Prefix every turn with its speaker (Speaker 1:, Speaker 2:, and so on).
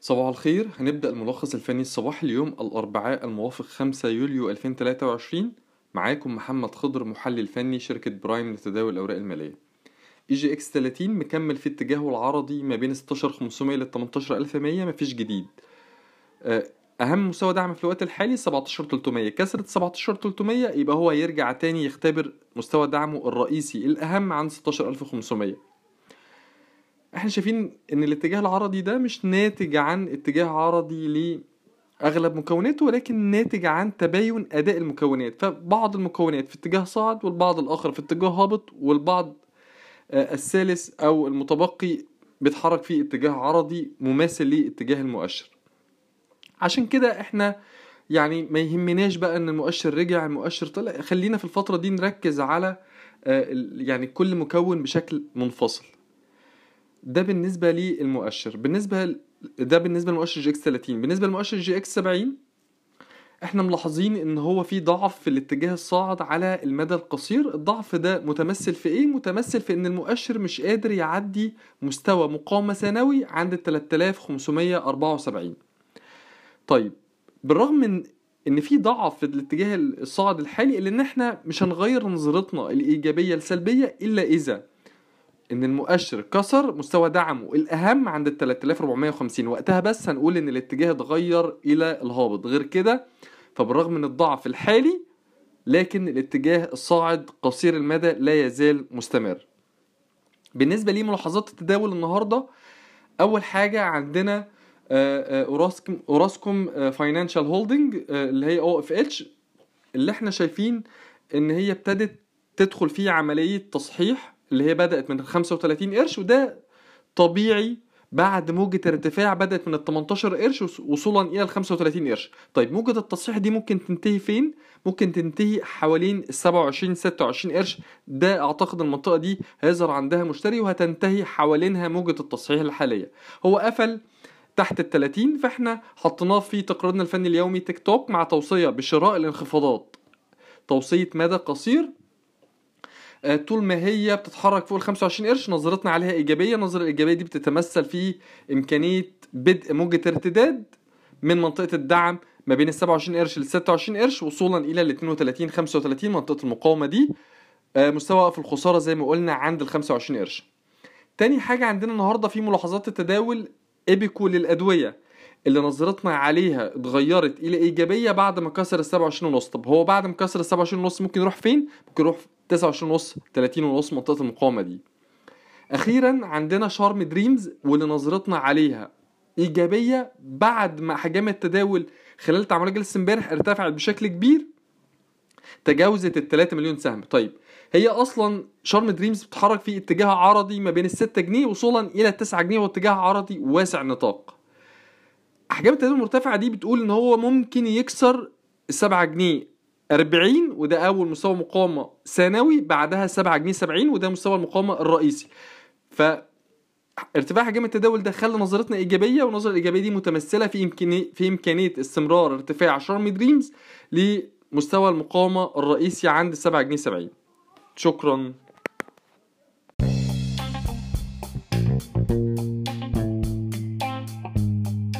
Speaker 1: صباح الخير. هنبدأ الملخص الفني الصباحي اليوم الأربعاء الموافق 5 يوليو 2023 معاكم محمد خضر محلل فني شركة برايم لتداول الأوراق المالية. EGX 30 مكمل في اتجاهه العرضي ما بين 16500 ل 18100 مفيش جديد. آه، أهم مستوى دعم في الوقت الحالي 17300 كسرت 17300 يبقى هو يرجع تاني يختبر مستوى دعمه الرئيسي الأهم عند 16500 إحنا شايفين إن الاتجاه العرضي ده مش ناتج عن اتجاه عرضي لأغلب مكوناته ولكن ناتج عن تباين أداء المكونات. فبعض المكونات في اتجاه صاعد والبعض الآخر في اتجاه هابط والبعض آه، الثالث أو المتبقي بيتحرك في اتجاه عرضي مماثل لاتجاه المؤشر. عشان كده إحنا يعني ما يهمناش بقى إن المؤشر رجع المؤشر طلع. خلينا في الفترة دي نركز على آه، يعني كل مكون بشكل منفصل. ده بالنسبة للمؤشر. بالنسبة ل- ده بالنسبة لمؤشر EGX 30 بالنسبة لمؤشر EGX 70 إحنا ملاحظين إن هو في ضعف في الاتجاه الصاعد على المدى القصير. الضعف ده متمثل في إيه؟ متمثل في إن المؤشر مش قادر يعدي مستوى مقاومة ثانوي عند 3574 طيب بالرغم من إن في ضعف في الاتجاه الصاعد الحالي إلا إن إحنا مش هنغير نظرتنا الإيجابية السلبية إلا إذا إن المؤشر كسر مستوى دعمه الأهم عند ال 3450 وقتها بس هنقول إن الاتجاه اتغير إلى الهابط غير كده فبالرغم من الضعف الحالي لكن الاتجاه الصاعد قصير المدى لا يزال مستمر. بالنسبة لي ملاحظات التداول النهارده أول حاجة عندنا آه، آه، أوراسكوم أوراسكوم Financial Holding اللي هي OFH اللي إحنا شايفين إن هي ابتدت تدخل في عملية تصحيح اللي هي بدأت من 35 قرش وده طبيعي بعد موجة ارتفاع بدأت من ال 18 قرش وص- وصولا إلى ال 35 قرش. طيب موجة التصحيح دي ممكن تنتهي فين؟ ممكن تنتهي حوالين ال 27 26 قرش ده أعتقد المنطقة دي هيظهر عندها مشتري وهتنتهي حوالينها موجة التصحيح الحالية. هو قفل تحت ال 30 فإحنا حطيناه في تقريرنا الفني اليومي تيك توك مع توصية بشراء الانخفاضات. توصية مدى قصير طول ما هي بتتحرك فوق ال 25 قرش نظرتنا عليها إيجابية. النظرة الإيجابية دي بتتمثل في إمكانية بدء موجة ارتداد من منطقة الدعم ما بين ال 27 قرش لل 26 قرش وصولا إلى ال 32 35 منطقة المقاومة دي. آه، مستوى في الخسارة زي ما قلنا عند ال 25 قرش. تاني حاجة عندنا النهارده في ملاحظات التداول إيبيكو للأدوية اللي نظرتنا عليها اتغيرت إلى إيجابية بعد ما كسر ال 27 ونص. طب هو بعد ما كسر ال 27 ونص ممكن يروح فين؟ ممكن يروح 29 ونص 30 ونص منطقة المقاومة دي. أخيرا عندنا شارم دريمز واللي نظرتنا عليها إيجابية بعد ما حجم التداول خلال تعاملات جلسه امبارح ارتفعت بشكل كبير تجاوزت ال 3 مليون سهم. طيب هي أصلا Sharm Dreams بتتحرك في اتجاه عرضي ما بين ال 6 جنيه وصولا إلى ال 9 جنيه واتجاه عرضي واسع النطاق أحجام التداول المرتفعة دي بتقول إن هو ممكن يكسر ال 7 جنيه. 40 وده أول مستوى مقاومة ثانوي بعدها 7 جنيه 70 وده مستوى المقاومة الرئيسي. ف ارتفاع حجم التداول ده خلى نظرتنا إيجابية والنظرة الإيجابية دي متمثلة في امكانيه في إمكانية استمرار ارتفاع Sharm Dreams لمستوى المقاومة الرئيسي عند 7 جنيه 70 شكرا.